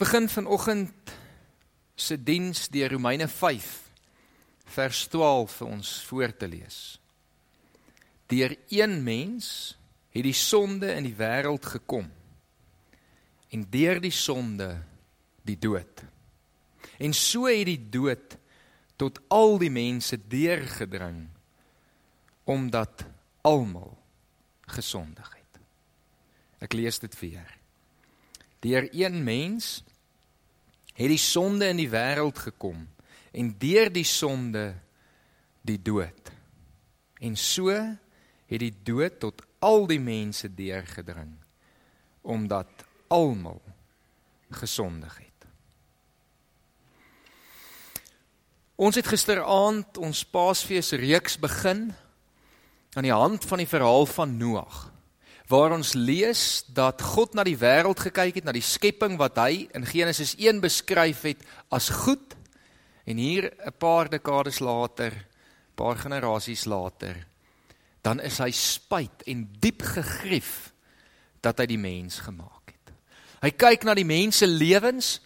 begin vanoggend se diens deur Romeine 5 vers 12 vir ons voor te lees. Deur een mens het die sonde in die wêreld gekom en deur die sonde die dood. En so het die dood tot al die mense deurgedring omdat almal gesondig het. Ek lees dit weer. Deur een mens het die sonde in die wêreld gekom en deur die sonde die dood. En so het die dood tot al die mense deurgedring omdat almal gesondig het. Ons het gisteraand ons Paasfees reeks begin aan die hand van die verhaal van Noag waar ons lees dat God na die wêreld gekyk het, na die skepping wat hy in Genesis 1 beskryf het as goed en hier 'n paar dekades later, paar generasies later, dan is hy spyt en diep gegrief dat hy die mens gemaak het. Hy kyk na die mens se lewens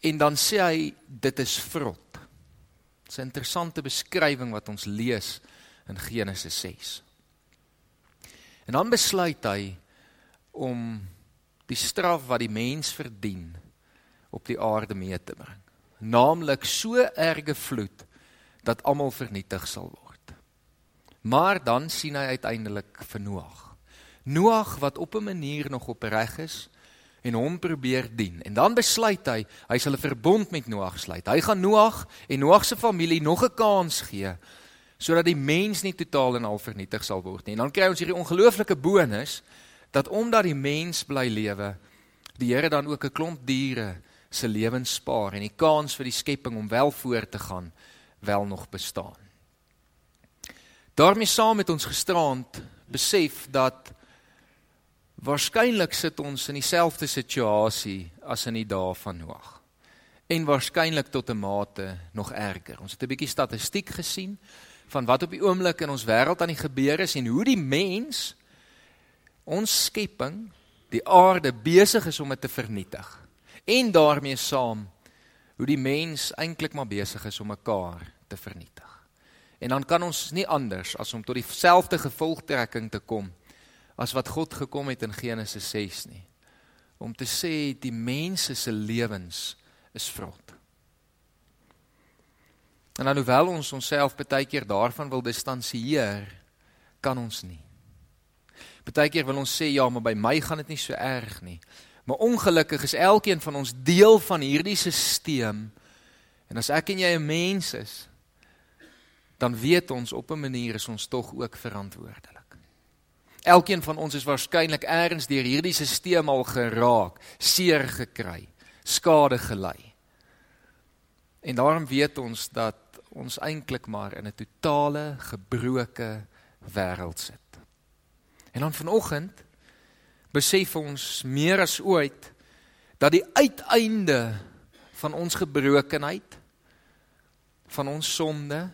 en dan sê hy dit is vrot. Dis 'n interessante beskrywing wat ons lees in Genesis 6. En dan besluit hy om die straf wat die mens verdien op die aarde mee te bring. Naamlik so erge vloed dat almal vernietig sal word. Maar dan sien hy uiteindelik vir Noag. Noag wat op 'n manier nog opreg is en hom probeer dien. En dan besluit hy, hy sal 'n verbond met Noag sluit. Hy gaan Noag en Noag se familie nog 'n kans gee sodat die mens nie totaal en al vernietig sal word nie. En dan kry ons hierdie ongelooflike bonus dat omdat die mens bly lewe, die Here dan ook 'n klomp diere se lewens spaar en die kans vir die skepping om wel voort te gaan wel nog bestaan. daarmee saam met ons gisterand besef dat waarskynlik sit ons in dieselfde situasie as in die dae van Noag. En waarskynlik tot 'n mate nog erger. Ons het 'n bietjie statistiek gesien van wat op die oomblik in ons wêreld aan die gebeur is en hoe die mens ons skepping, die aarde besig is om dit te vernietig. En daarmee saam hoe die mens eintlik maar besig is om mekaar te vernietig. En dan kan ons nie anders as om tot dieselfde gevolgtrekking te kom as wat God gekom het in Genesis 6 nie. Om te sê die mense se lewens is vrot. En dan hoewel ons onsself baie keer daarvan wil distansieer, kan ons nie. Partykeer wil ons sê ja, maar by my gaan dit nie so erg nie. Maar ongelukkig is elkeen van ons deel van hierdie stelsel. En as ek en jy 'n mens is, dan weet ons op 'n manier is ons tog ook verantwoordelik. Elkeen van ons is waarskynlik eers deur hierdie stelsel al geraak, seer gekry, skade gely. En daarom weet ons dat ons eintlik maar in 'n totale gebroke wêreld sit. En dan vanoggend besef ons meer as ooit dat die uiteinde van ons gebrokenheid van ons sonde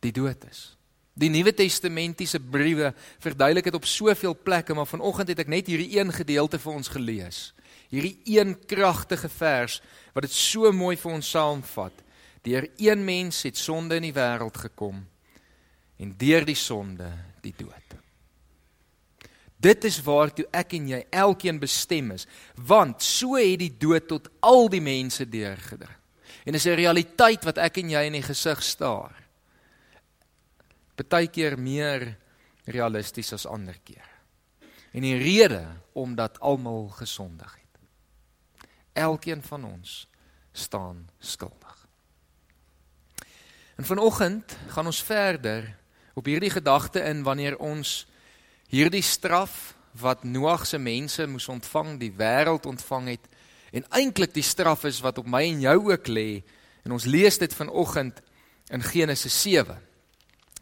die dood is. Die Nuwe Testamentiese briewe verduidelik dit op soveel plekke, maar vanoggend het ek net hierdie een gedeelte vir ons gelees. Hierdie een kragtige vers wat dit so mooi vir ons saamvat. Deur een mens het sonde in die wêreld gekom en deur die sonde die dood. Dit is waartoe ek en jy elkeen bestem is, want so het die dood tot al die mense deurgedring. En dis 'n realiteit wat ek en jy in die gesig staar. Partykeer meer realisties as ander keer. En die rede omdat almal gesondig het. Elkeen van ons staan skuldig. En vanoggend gaan ons verder op hierdie gedagte in wanneer ons hierdie straf wat Noag se mense moes ontvang, die wêreld ontvang het en eintlik die straf is wat op my en jou ook lê. En ons lees dit vanoggend in Genesis 7.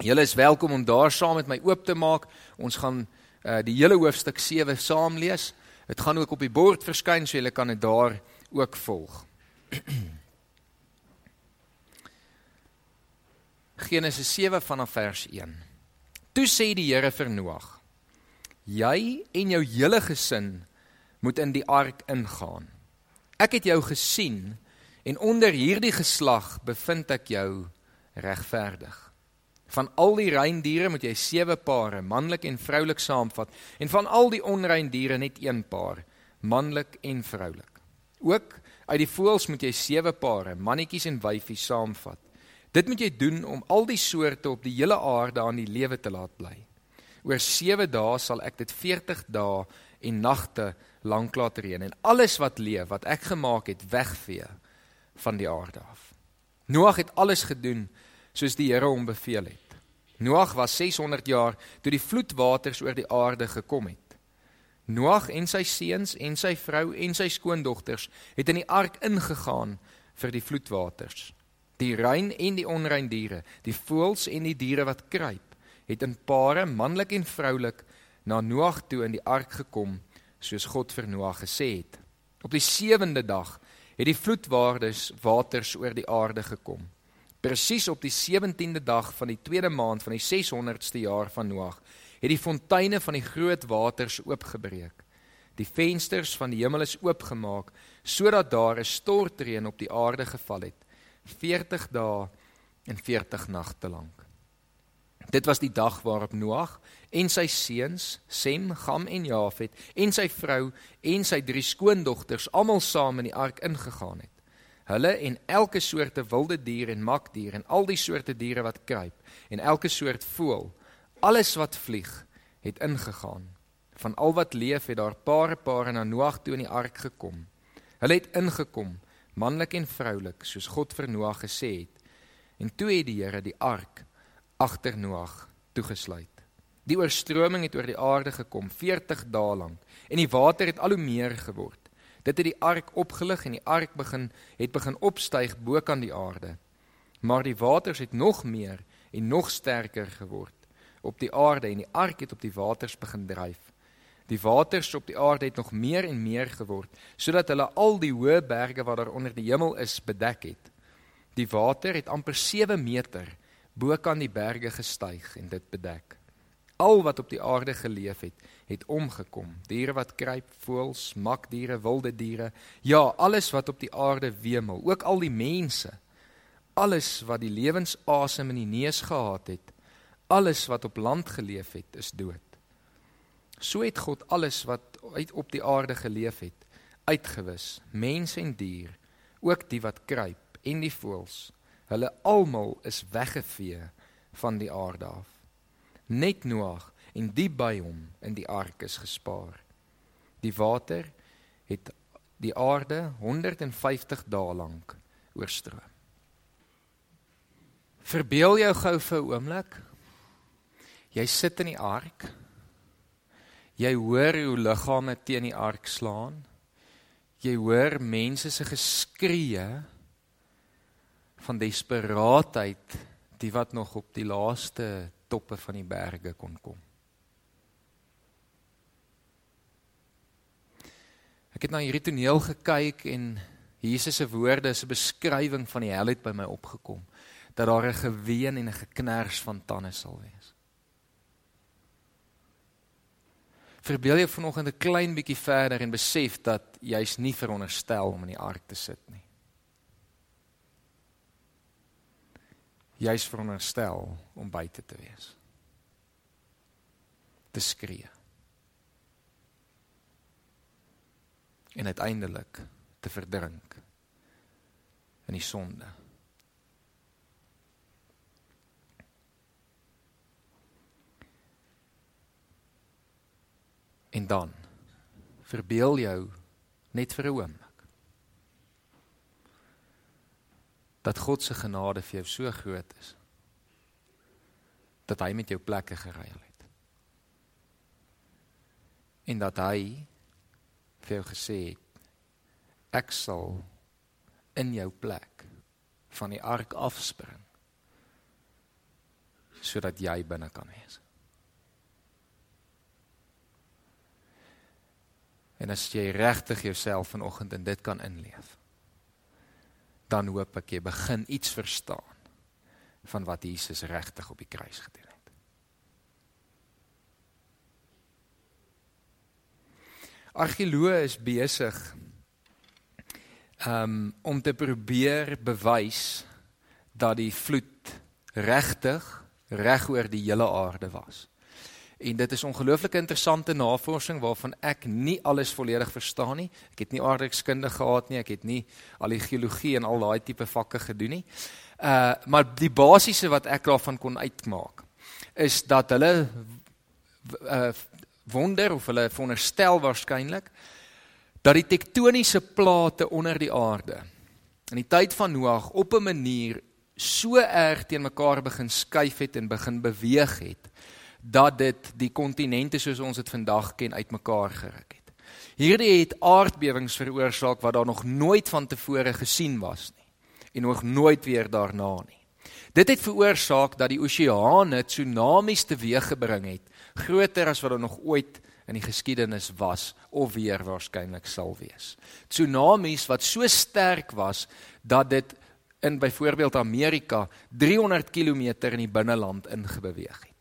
Julle is welkom om daar saam met my oop te maak. Ons gaan uh, die hele hoofstuk 7 saam lees. Dit gaan ook op die bord verskyn so julle kan dit daar ook volg. Genesis 7 vanaf vers 1. Toe sê die Here vir Noag: Jy en jou hele gesin moet in die ark ingaan. Ek het jou gesien en onder hierdie geslag bevind ek jou regverdig. Van al die rein diere moet jy sewe pare, manlik en vroulik saamvat en van al die onrein diere net een paar, manlik en vroulik. Ook uit die voëls moet jy sewe pare, mannetjies en wyfies saamvat. Dit moet jy doen om al die soorte op die hele aarde aan die lewe te laat bly. Oor 7 dae sal ek dit 40 dae en nagte lank laat reën en alles wat leef wat ek gemaak het wegvee van die aarde af. Noag het alles gedoen soos die Here hom beveel het. Noag was 600 jaar toe die vloedwaters oor die aarde gekom het. Noag en sy seuns en sy vrou en sy skoondogters het in die ark ingegaan vir die vloedwaters. Die rein en die onrein diere, die voëls en die diere wat kruip, het in pare, manlik en vroulik, na Noag toe in die ark gekom, soos God vir Noag gesê het. Op die sewende dag het die vloedwaardes waters oor die aarde gekom. Presies op die 17de dag van die tweede maand van die 600ste jaar van Noag het die fonteine van die groot waters oopgebreek. Die vensters van die hemel is oopgemaak sodat daar 'n stortreën op die aarde geval het 40 dae en 40 nagte lank. Dit was die dag waarop Noag en sy seuns Sem, Gam en Jafet en sy vrou en sy drie skoondogters almal saam in die ark ingegaan het. Hulle en elke soorte wilde dier en makdier en al die soorte diere wat kruip en elke soort voël alles wat vlieg het ingegaan. Van al wat leef het daar pare pare na Noag toe in die ark gekom. Hulle het ingekom, manlik en vroulik, soos God vir Noag gesê het. En toe het die Here die ark agter Noag toegesluit. Die oorstroming het oor die aarde gekom 40 dae lank en die water het al hoe meer geword. Dit het die ark opgelig en die ark begin het begin opstyg bo kan die aarde. Maar die waters het nog meer en nog sterker geword op die aarde en die ark het op die waters begin dryf. Die waters op die aarde het nog meer en meer geword sodat hulle al die hoë berge wat daar onder die hemel is bedek het. Die water het amper 7 meter bo kan die berge gestyg en dit bedek. Al wat op die aarde geleef het, het omgekom. Diere wat kruip, voëls, makdiere, wilde diere, ja, alles wat op die aarde wemel, ook al die mense. Alles wat die lewensasem in die neus gehad het, alles wat op land geleef het, is dood. So het God alles wat uit op die aarde geleef het, uitgewis, mens en dier, ook die wat kruip en die voëls. Hulle almal is weggevee van die aarde af. Net Noag en die by hom in die ark is gespaar. Die water het die aarde 150 dae lank oorstroom. Verbeel jou gou vir 'n oomblik Jy sit in die ark. Jy hoor hoe liggame teen die ark slaan. Jy hoor mense se geskree van desperaatheid, die wat nog op die laaste toppe van die berge kon kom. Ek het na hierdie toneel gekyk en Jesus se woorde is 'n beskrywing van die hel het by my opgekom dat daar 'n geween en 'n geknars van tande sal wees. Verbeel jou vanoggend 'n klein bietjie verder en besef dat jy's nie veronderstel om in die ark te sit nie. Jy's veronderstel om buite te wees. Te skree. En uiteindelik te verdrink in die sonde. En dan verbeel jou net vir 'n oomblik dat God se genade vir jou so groot is dat hy met jou plekke geruil het. En dat hy vir jou gesê het ek sal in jou plek van die ark afspring sodat jy binne kan wees. En as jy regtig jouself vanoggend in dit kan inleef, dan hoop ek jy begin iets verstaan van wat Jesus regtig op die kruis gedoen het. Argeoloë is besig um, om te probeer bewys dat die vloed regtig reg oor die hele aarde was. En dit is ongelooflik interessante navorsing waarvan ek nie alles volledig verstaan nie. Ek het nie aardrykskunde gehad nie, ek het nie al die geologie en al daai tipe vakke gedoen nie. Uh maar die basiese wat ek daarvan kon uitmaak is dat hulle uh wonder of hulle veronderstel waarskynlik dat die tektoniese plate onder die aarde in die tyd van Noag op 'n manier so erg teen mekaar begin skuif het en begin beweeg het dat dit die kontinente soos ons dit vandag ken uitmekaar geruk het. Hierdie het aardbewings veroorsaak wat daar nog nooit van tevore gesien was nie en nog nooit weer daarna nie. Dit het veroorsaak dat die oseane tsunamies teweeggebring het, groter as wat daar nog ooit in die geskiedenis was of weer waarskynlik sal wees. Tsunamies wat so sterk was dat dit in byvoorbeeld Amerika 300 km in die binneland ingebeweeg het.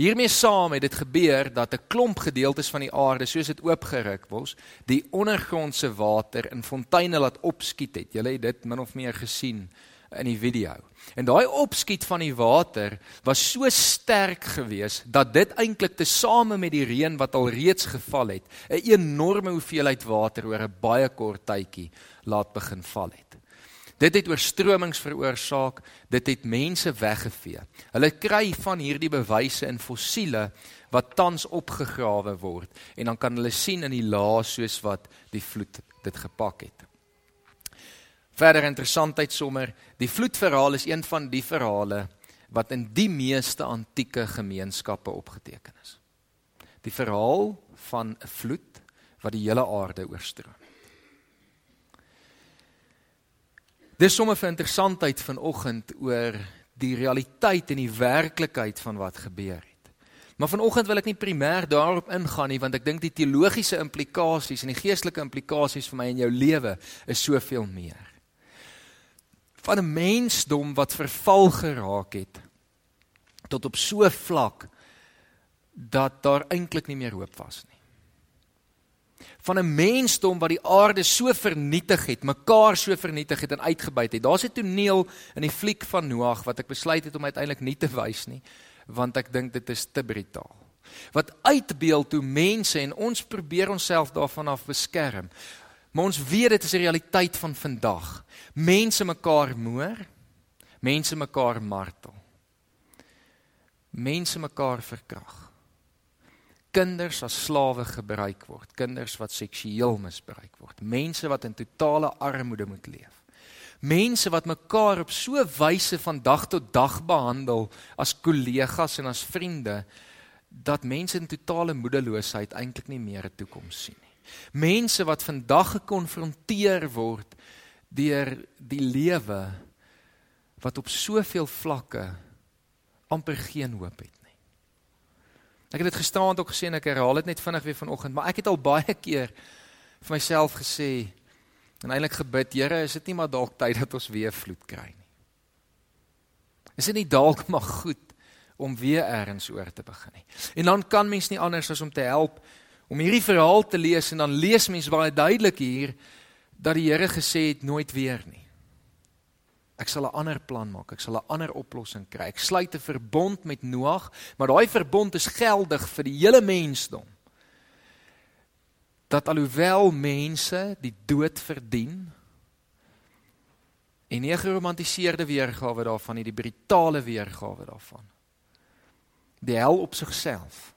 Hiermee saam het dit gebeur dat 'n klomp gedeeltes van die aarde soos dit oopgeruk word, die ondergrondse water in fonteine laat opskiet het. Julle het dit min of meer gesien in die video. En daai opskiet van die water was so sterk geweest dat dit eintlik tesame met die reën wat al reeds geval het, 'n enorme hoeveelheid water oor 'n baie kort tydjie laat begin val het. Dit het oorstromings veroorsaak, dit het mense weggevee. Hulle kry van hierdie bewyse in fossiele wat tans opgegrawe word en dan kan hulle sien in die laas soos wat die vloed dit gepak het. Verder interessantheid sommer, die vloedverhaal is een van die verhale wat in die meeste antieke gemeenskappe opgeteken is. Die verhaal van 'n vloed wat die hele aarde oorstroom. Dis sommer vir interessantheid vanoggend oor die realiteit en die werklikheid van wat gebeur het. Maar vanoggend wil ek nie primêr daarop ingaan nie want ek dink die teologiese implikasies en die geestelike implikasies vir my en jou lewe is soveel meer. Van 'n mensdom wat verval geraak het tot op so vlak dat daar eintlik nie meer hoop was nie van 'n mensdom wat die aarde so vernietig het, mekaar so vernietig het en uitgebuit het. Daar's 'n toneel in die fliek van Noag wat ek besluit het om uiteindelik nie te wys nie, want ek dink dit is te brutaal. Wat uitbeeld hoe mense en ons probeer onsself daarvan af beskerm. Maar ons weet dit is 'n realiteit van vandag. Mense mekaar moor, mense mekaar martel. Mense mekaar verkrag kinders as slawe gebruik word, kinders wat seksueel misbruik word, mense wat in totale armoede moet leef. Mense wat mekaar op so wyse van dag tot dag behandel as kollegas en as vriende dat mense in totale moedeloosheid eintlik nie meer 'n toekoms sien nie. Mense wat vandag gekonfronteer word deur die lewe wat op soveel vlakke amper geen hoop het. Ek het dit gisteraand ook gesê en ek herhaal dit net vinnig weer vanoggend, maar ek het al baie keer vir myself gesê en eintlik gebid, Here, is dit nie maar dalk tyd dat ons weer vloed kry nie? Is dit nie dalk maar goed om weer eers oor te begin nie? En dan kan mens nie anders as om te help om hierdie verhaal te lees en dan lees mens baie duidelik hier dat die Here gesê het nooit weer nie. Ek sal 'n ander plan maak. Ek sal 'n ander oplossing kry. Ek sluit 'n verbond met Noag, maar daai verbond is geldig vir die hele mensdom. Dat alhoewel mense die dood verdien en nie 'n geromantiseerde weergawe daarvan nie, die brutale weergawe daarvan. Die hel op sigself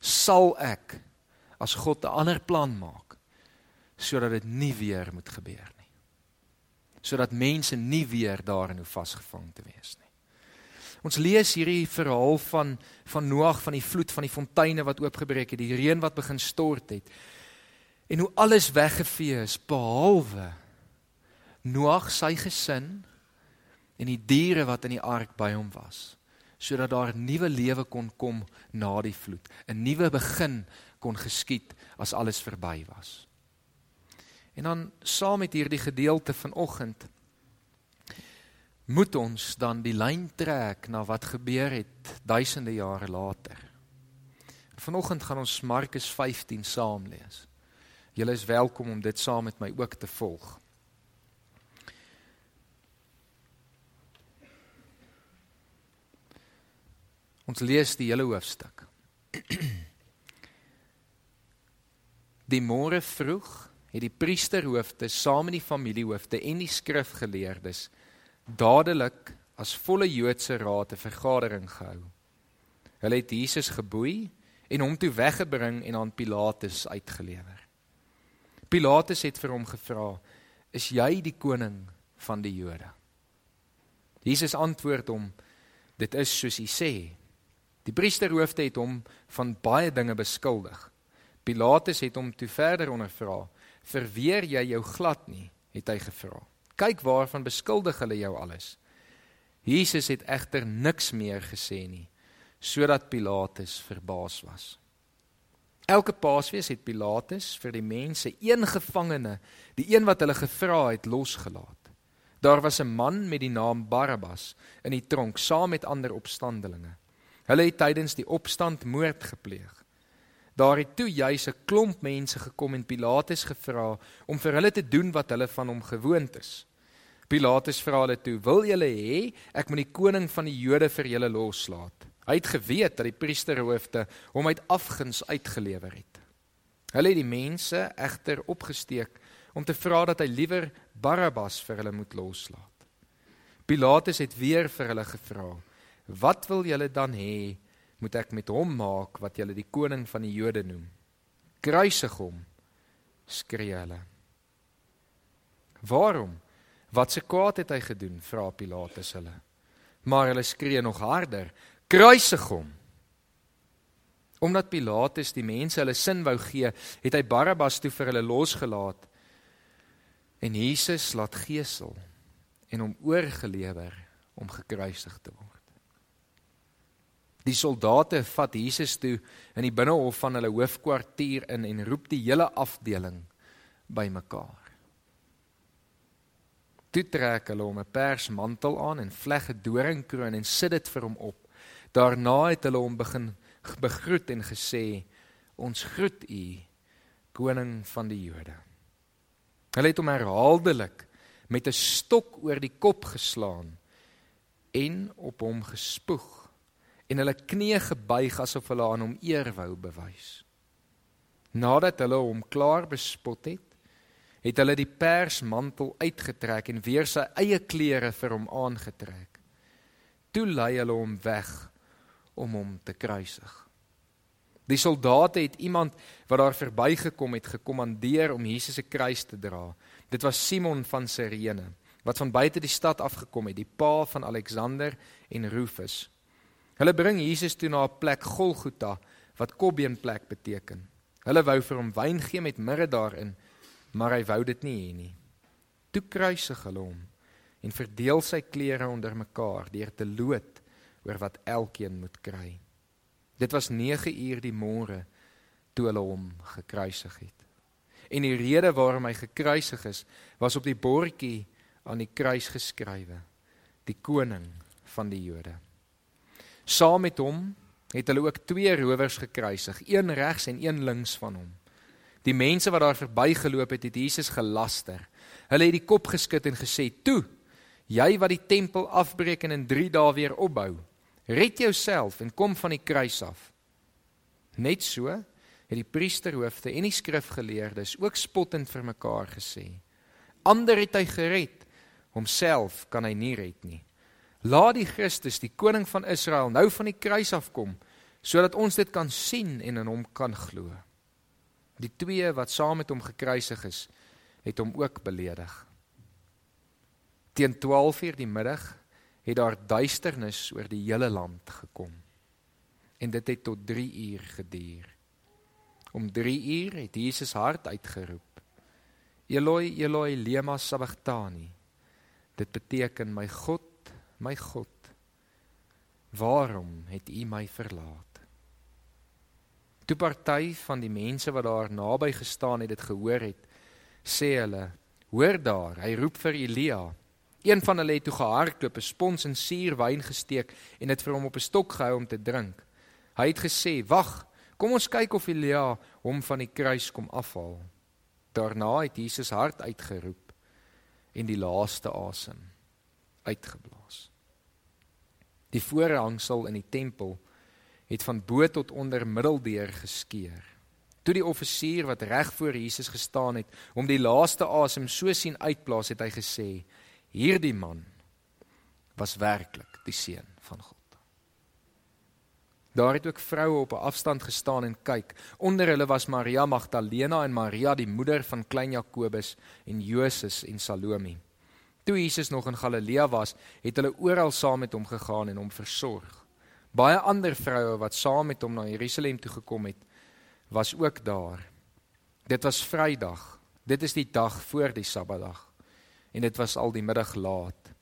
sal ek as God 'n ander plan maak sodat dit nie weer moet gebeur sodat mense nie weer daarin hoe vasgevang te wees nie. Ons lees hierdie verhaal van van Noag van die vloed van die fonteine wat oopgebreek het, die reën wat begin stort het. En hoe alles weggevee is behalwe Noag sy gesin en die diere wat in die ark by hom was, sodat daar 'n nuwe lewe kon kom na die vloed, 'n nuwe begin kon geskied as alles verby was. En dan saam met hierdie gedeelte vanoggend moet ons dan die lyn trek na wat gebeur het duisende jare later. Vanoggend gaan ons Markus 15 saam lees. Julle is welkom om dit saam met my ook te volg. Ons lees die hele hoofstuk. Die môre vroeg het die priesterhoofde saam met die familiehoofde en die skrifgeleerdes dadelik as volle Joodse raad 'n vergadering gehou. Hulle het Jesus geboei en hom toe weggebring en aan Pilatus uitgelewer. Pilatus het vir hom gevra: "Is jy die koning van die Jode?" Jesus antwoord hom: "Dit is soos u sê." Die priesterhoofde het hom van baie dinge beskuldig. Pilatus het hom toe verder ondervra: "Verweer jy jou glad nie?" het hy gevra. "Kyk waarvan beskuldig hulle jou alles." Jesus het egter niks meer gesê nie sodat Pilatus verbaas was. Elke Paasfees het Pilatus vir die mense een gevangene, die een wat hulle gevra het, losgelaat. Daar was 'n man met die naam Barabbas in die tronk saam met ander opstandelinge. Hulle het tydens die opstand moord gepleeg. Daar het toe juis 'n klomp mense gekom en Pilatus gevra om vir hulle te doen wat hulle van hom gewoond is. Pilatus vra hulle toe: "Wil julle hê ek moet die koning van die Jode vir julle loslaat?" Hy het geweet dat die priesterhoofde hom uit afguns uitgelewer het. Hulle het die mense egter opgesteek om te vra dat hy liewer Barabbas vir hulle moet loslaat. Pilatus het weer vir hulle gevra: "Wat wil julle dan hê moet ek met hom maak wat julle die koning van die Jode noem? Kruisig hom!" skree hulle. "Waarom? Wat se kwaad het hy gedoen?" vra Pilatus hulle. Maar hulle skree nog harder: kruisig hom. Omdat Pilatus die mense hulle sin wou gee, het hy Barabbas toe vir hulle losgelaat en Jesus laat gesel en hom oorgelewer om gekruisig te word. Die soldate vat Jesus toe in die binnehof van hulle hoofkwartier in en roep die hele afdeling bymekaar. Toe trek hulle hom 'n persmantel aan en vleg 'n doringkroon en sit dit vir hom op. Daarna het hulle hom begin begroet en gesê: "Ons groet u, koning van die Jode." Hulle het hom herhaaldelik met 'n stok oor die kop geslaan en op hom gespoeg en hulle knieë gebuig asof hulle aan hom eer wou bewys. Nadat hulle hom klaar bespot het, het hulle die persmantel uitgetrek en weer sy eie klere vir hom aangetrek. Toe lei hulle hom weg om hom te kruisig. Die soldate het iemand wat daar verbygekom het gekommandeer om Jesus se kruis te dra. Dit was Simon van Sirene wat van buite die stad afgekom het, die pa van Alexander en Rufus. Hulle bring Jesus toe na 'n plek Golgotha wat kopbeenplek beteken. Hulle wou vir hom wyn gee met mirre daarin, maar hy wou dit nie hê nie. Toe kruisig hulle hom en verdeel sy klere onder mekaar deur te loot oor wat elkeen moet kry. Dit was 9 uur die môre toe hulle hom gekruisig het. En die rede waarom hy gekruisig is, was op die bordjie aan die kruis geskrywe: Die koning van die Jode. Saam met hom het hulle ook twee rowers gekruisig, een regs en een links van hom. Die mense wat daar verbygeloop het, het Jesus gelaster. Hulle het die kop geskud en gesê: "Toe, jy wat die tempel afbreek en in 3 dae weer opbou, Red jouself en kom van die kruis af. Net so het die priesterhoofde en die skrifgeleerdes ook spottend vir mekaar gesê. Ander het hy gered, homself kan hy nie red nie. Laat die Christus, die koning van Israel, nou van die kruis afkom sodat ons dit kan sien en in hom kan glo. Die twee wat saam met hom gekruisig is, het hom ook beledig. Teen 12:00 die middag het daar duisternis oor die hele land gekom. En dit het tot 3 uur geduur. Om 3 uur het Jesus hard uitgeroep: Eloi, Eloi, lema sabachthani. Dit beteken my God, my God, waarom het U my verlaat? Toe party van die mense wat daar naby gestaan het dit gehoor het, sê hulle: Hoor daar, hy roep vir Elia. Een van hulle het toe gehardloop, 'n spons en suur wyn gesteek en dit vir hom op 'n stok gehou om te drink. Hy het gesê: "Wag, kom ons kyk of Elia hom van die kruis kom afhaal." Daarna het Jesus hard uitgeroep en die laaste asem uitgeblaas. Die voorhangsel in die tempel het van bo tot onder middeldeur geskeur. Toe die offisier wat reg voor Jesus gestaan het, om die laaste asem so sien uitblaas, het hy gesê: "Hierdie man was werklik die seun van God." Daar het ook vroue op 'n afstand gestaan en kyk. Onder hulle was Maria Magdalena en Maria die moeder van klein Jakobus en Joses en Salome. Toe Jesus nog in Galilea was, het hulle oral saam met hom gegaan en hom versorg. Baie ander vroue wat saam met hom na Jerusalem toe gekom het, was ook daar. Dit was Vrydag. Dit is die dag voor die Sabbatdag. En dit was al die middag laat.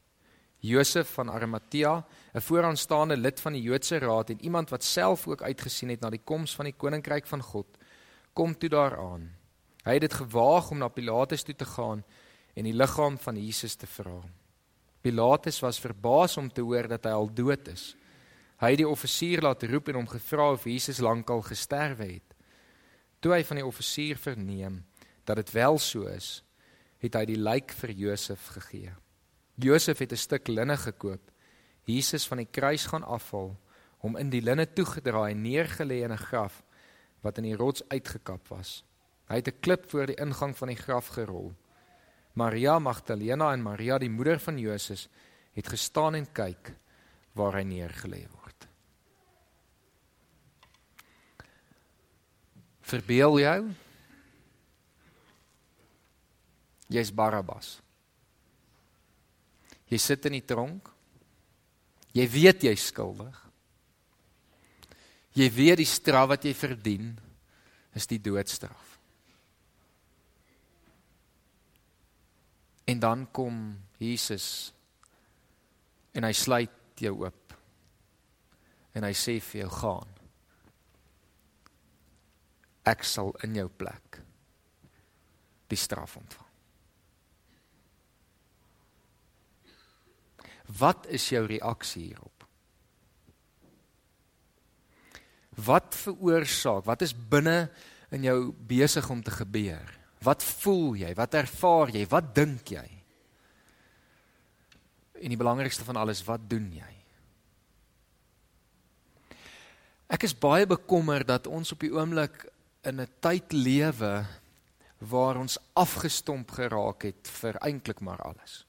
Josef van Arimatea, 'n vooraanstaande lid van die Joodse Raad en iemand wat self ook uitgesien het na die koms van die koninkryk van God, kom toe daaraan. Hy het dit gewaag om na Pilatus toe te gaan en die liggaam van Jesus te vra. Pilatus was verbaas om te hoor dat hy al dood is. Hy het die offisier laat roep en hom gevra of Jesus lankal gesterwe het. Toe hy van die offisier verneem dat dit wel so is, het hy die lijk vir Josef gegee. Josef het 'n stuk linne gekoop, Jesus van die kruis gaan afhaal, hom in die linne toegedraai en neergelê in 'n graf wat in die rots uitgekap was. Hy het 'n klip voor die ingang van die graf gerol. Maria Magdalena en Maria die moeder van Josef het gestaan en kyk waar hy neergelê word. Verbeel jou jy's Barabbas. Jy sit in die tronk. Jy weet jy's skuldig. Jy weet die straf wat jy verdien is die doodstraf. En dan kom Jesus en hy sluit jou oop. En hy sê vir jou gaan. Ek sal in jou plek die straf ontvang. Wat is jou reaksie hierop? Wat veroorsaak? Wat is binne in jou besig om te gebeur? Wat voel jy? Wat ervaar jy? Wat dink jy? En die belangrikste van alles, wat doen jy? Ek is baie bekommerd dat ons op die oomblik in 'n tyd lewe waar ons afgestomp geraak het vir eintlik maar alles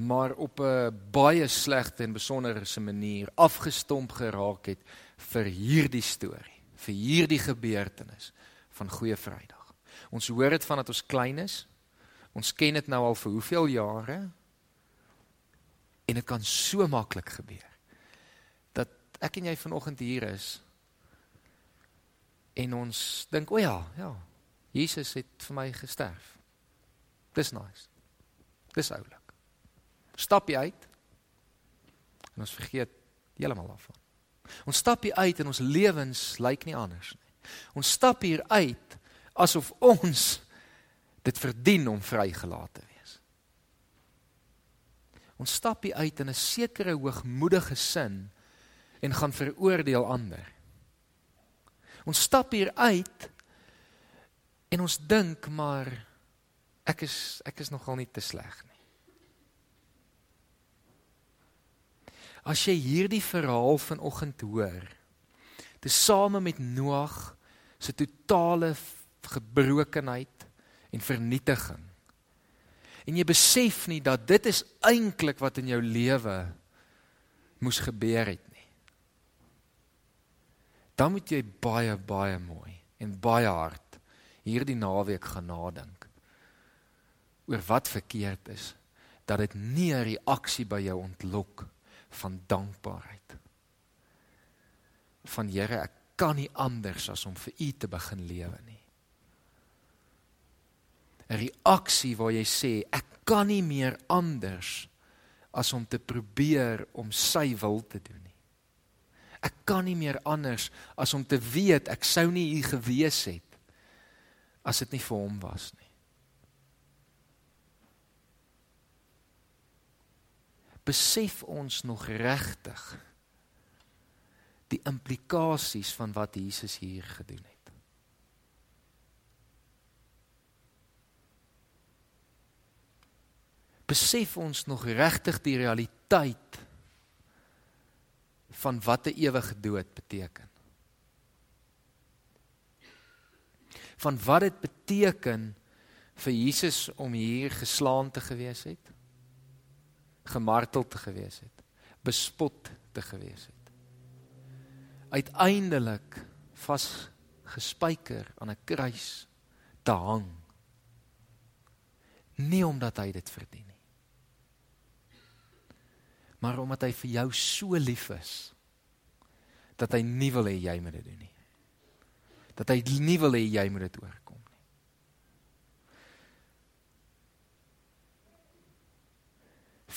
maar op 'n baie slegte en besonderse manier afgestomp geraak het vir hierdie storie, vir hierdie gebeurtenis van Goeie Vrydag. Ons hoor dit vandat ons klein is. Ons ken dit nou al vir hoeveel jare? En dit kan so maklik gebeur dat ek en jy vanoggend hier is en ons dink, "O ja, ja, Jesus het vir my gesterf." Dis nice. Dis oulik stap jy uit en ons vergeet heeltemal daarvan. Ons stap hier uit en ons lewens lyk nie anders nie. Ons stap hier uit asof ons dit verdien om vrygelaat te wees. Ons stap hier uit in 'n sekere hoogmoedige sin en gaan veroordeel ander. Ons stap hier uit en ons dink maar ek is ek is nogal nie te sleg nie. As jy hierdie verhaal vanoggend hoor, te same met Noag se totale gebrokenheid en vernietiging. En jy besef nie dat dit is eintlik wat in jou lewe moes gebeur het nie. Dan moet jy baie baie mooi en baie hard hierdie naweek gaan nadink oor wat verkeerd is dat dit nie 'n reaksie by jou ontlok van dankbaarheid. Van Here, ek kan nie anders as om vir U te begin lewe nie. 'n Reaksie waar jy sê ek kan nie meer anders as om te probeer om sy wil te doen nie. Ek kan nie meer anders as om te weet ek sou nie hier gewees het as dit nie vir hom was nie. besef ons nog regtig die implikasies van wat Jesus hier gedoen het. Besef ons nog regtig die realiteit van wat 'n ewige dood beteken. Van wat dit beteken vir Jesus om hier geslaan te gewees het, gemartel te gewees het, bespot te gewees het. Uiteindelik vas gespijker aan 'n kruis te hang. Nie omdat hy dit verdien. Maar omdat hy vir jou so lief is dat hy nie wil hê jy moet dit doen nie. Dat hy nie wil hê jy moet dit oorkom nie.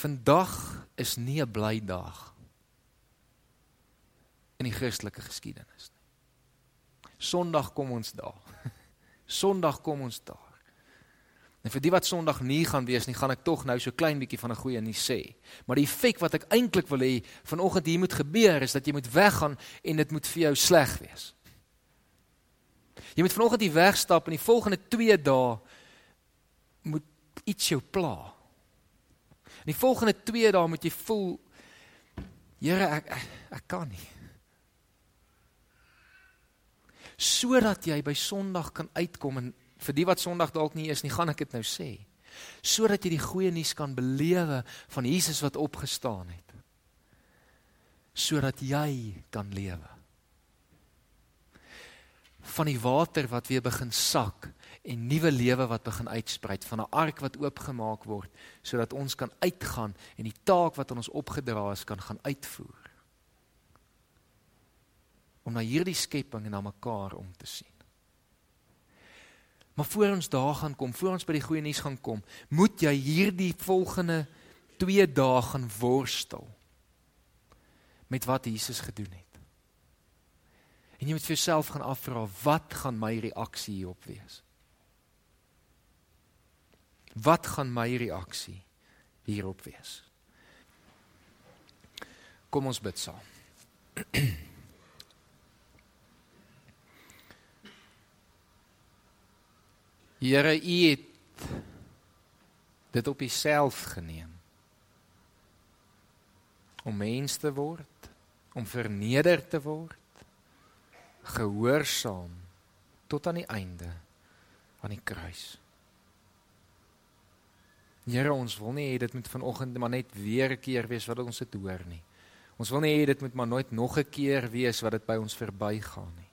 Vandag is nie 'n bly dag in die Christelike geskiedenis nie. Sondag kom ons daar. Sondag kom ons daar. En vir die wat Sondag nie gaan wees nie, gaan ek tog nou so klein bietjie van 'n goeie nuus sê. Maar die effek wat ek eintlik wil hê vanoggend hier moet gebeur is dat jy moet weggaan en dit moet vir jou sleg wees. Jy moet vanoggend hier wegstap en die volgende 2 dae moet iets jou pla. In die volgende 2 dae moet jy voel Here ek, ek ek kan nie sodat jy by Sondag kan uitkom en vir die wat Sondag dalk nie is nie, gaan ek dit nou sê. Sodat jy die goeie nuus kan belewe van Jesus wat opgestaan het. Sodat jy kan lewe. Van die water wat weer begin sak en nuwe lewe wat begin uitsprei van 'n ark wat oopgemaak word sodat ons kan uitgaan en die taak wat aan ons opgedra is kan gaan uitvoer om na hierdie skepping en na mekaar om te sien. Maar voor ons daar gaan kom, voor ons by die goeie nuus gaan kom, moet jy hierdie volgende 2 dae gaan worstel met wat Jesus gedoen het. En jy moet vir jouself gaan afvra, wat gaan my reaksie hierop wees? Wat gaan my reaksie hierop wees? Kom ons bid saam. Here, U het dit op Uself geneem om mens te word, om verneder te word, gehoorsaam tot aan die einde aan die kruis. Here, ons wil nie hê dit moet vanoggend maar net weer 'n keer wees wat ons dit hoor nie. Ons wil nie hê dit moet maar nooit nog 'n keer wees wat dit by ons verbygaan nie.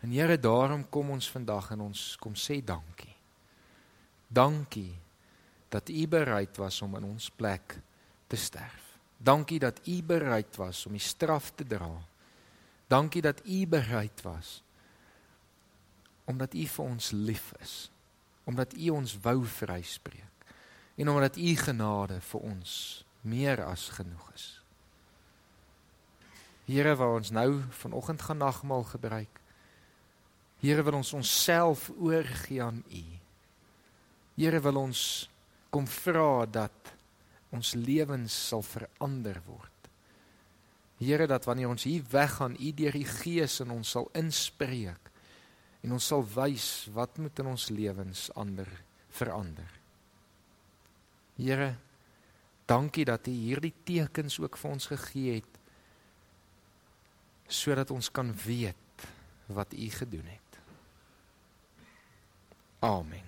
En Here, daarom kom ons vandag en ons kom sê dankie. Dankie dat U bereid was om in ons plek te sterf. Dankie dat U bereid was om die straf te dra. Dankie dat U bereid was omdat U vir ons lief is. Omdat U ons wou vryspreek. En omdat U genade vir ons meer as genoeg is. Here, waar ons nou vanoggend gaan nagmaal gebruik, Here wil ons onsself oorgee aan U. Here wil ons kom vra dat ons lewens sal verander word. Here dat wanneer ons hier weggaan, U deur die Gees in ons sal inspreek en ons sal wys wat moet in ons lewens ander verander. Here, dankie dat U hierdie tekens ook vir ons gegee het sodat ons kan weet wat U gedoen het. Oh, Amen.